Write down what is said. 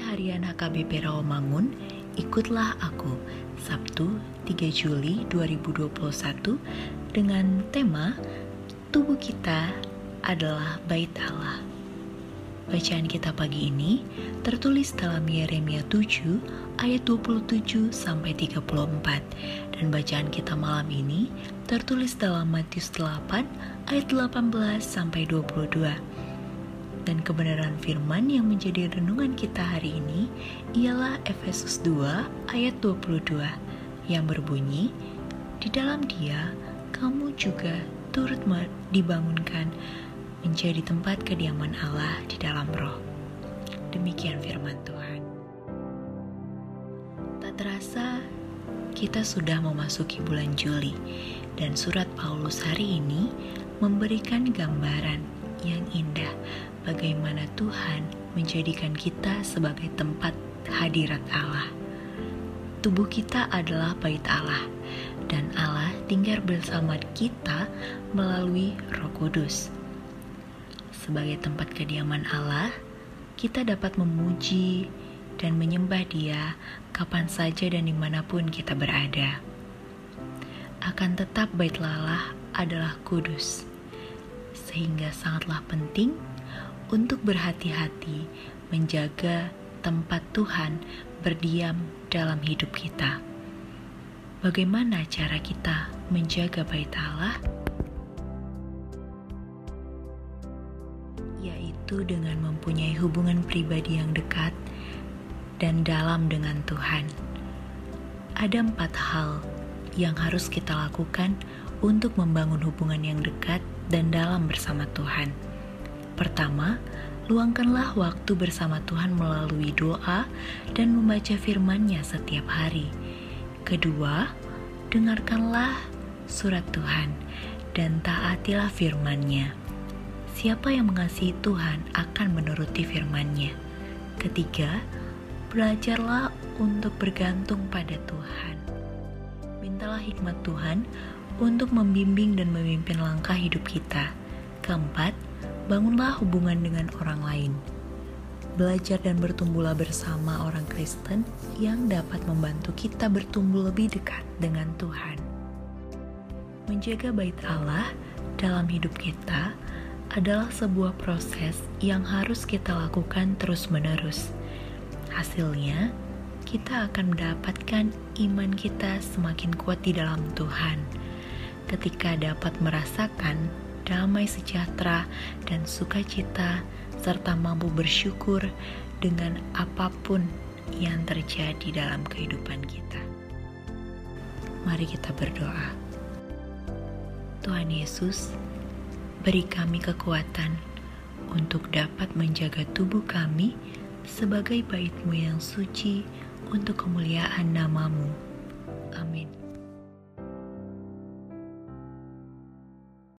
Harian HKBP Rawamangun, ikutlah aku, Sabtu 3 Juli 2021 dengan tema Tubuh kita adalah bait Allah. Bacaan kita pagi ini tertulis dalam Yeremia 7 ayat 27 sampai 34 dan bacaan kita malam ini tertulis dalam Matius 8 ayat 18 sampai 22. Dan kebenaran firman yang menjadi renungan kita hari ini ialah Efesus 2 ayat 22 yang berbunyi, Di dalam dia kamu juga turut dibangunkan menjadi tempat kediaman Allah di dalam roh. Demikian firman Tuhan. Tak terasa kita sudah memasuki bulan Juli dan surat Paulus hari ini memberikan gambaran yang indah bagaimana Tuhan menjadikan kita sebagai tempat hadirat Allah. Tubuh kita adalah bait Allah dan Allah tinggal bersama kita melalui Roh Kudus. Sebagai tempat kediaman Allah, kita dapat memuji dan menyembah Dia kapan saja dan di mana pun kita berada. Akan tetap bait Allah adalah kudus, sehingga sangatlah penting untuk berhati-hati menjaga tempat Tuhan berdiam dalam hidup kita. Bagaimana cara kita menjaga bait Allah? Yaitu dengan mempunyai hubungan pribadi yang dekat dan dalam dengan Tuhan. Ada empat hal yang harus kita lakukan untuk membangun hubungan yang dekat dan dalam bersama Tuhan. Pertama, luangkanlah waktu bersama Tuhan melalui doa dan membaca firman-Nya setiap hari. Kedua, dengarkanlah surat Tuhan dan taatilah firman-Nya. Siapa yang mengasihi Tuhan akan menuruti firman-Nya. Ketiga, belajarlah untuk bergantung pada Tuhan. Mintalah hikmat Tuhan untuk membimbing dan memimpin langkah hidup kita. Keempat, bangunlah hubungan dengan orang lain. Belajar dan bertumbuhlah bersama orang Kristen yang dapat membantu kita bertumbuh lebih dekat dengan Tuhan. Menjaga bait Allah dalam hidup kita adalah sebuah proses yang harus kita lakukan terus-menerus. Hasilnya, kita akan mendapatkan iman kita semakin kuat di dalam Tuhan. Ketika dapat merasakan damai sejahtera dan sukacita, serta mampu bersyukur dengan apa pun yang terjadi dalam kehidupan kita. Mari kita berdoa. Tuhan Yesus, beri kami kekuatan untuk dapat menjaga tubuh kami sebagai bait-Mu yang suci untuk kemuliaan namamu. Amin.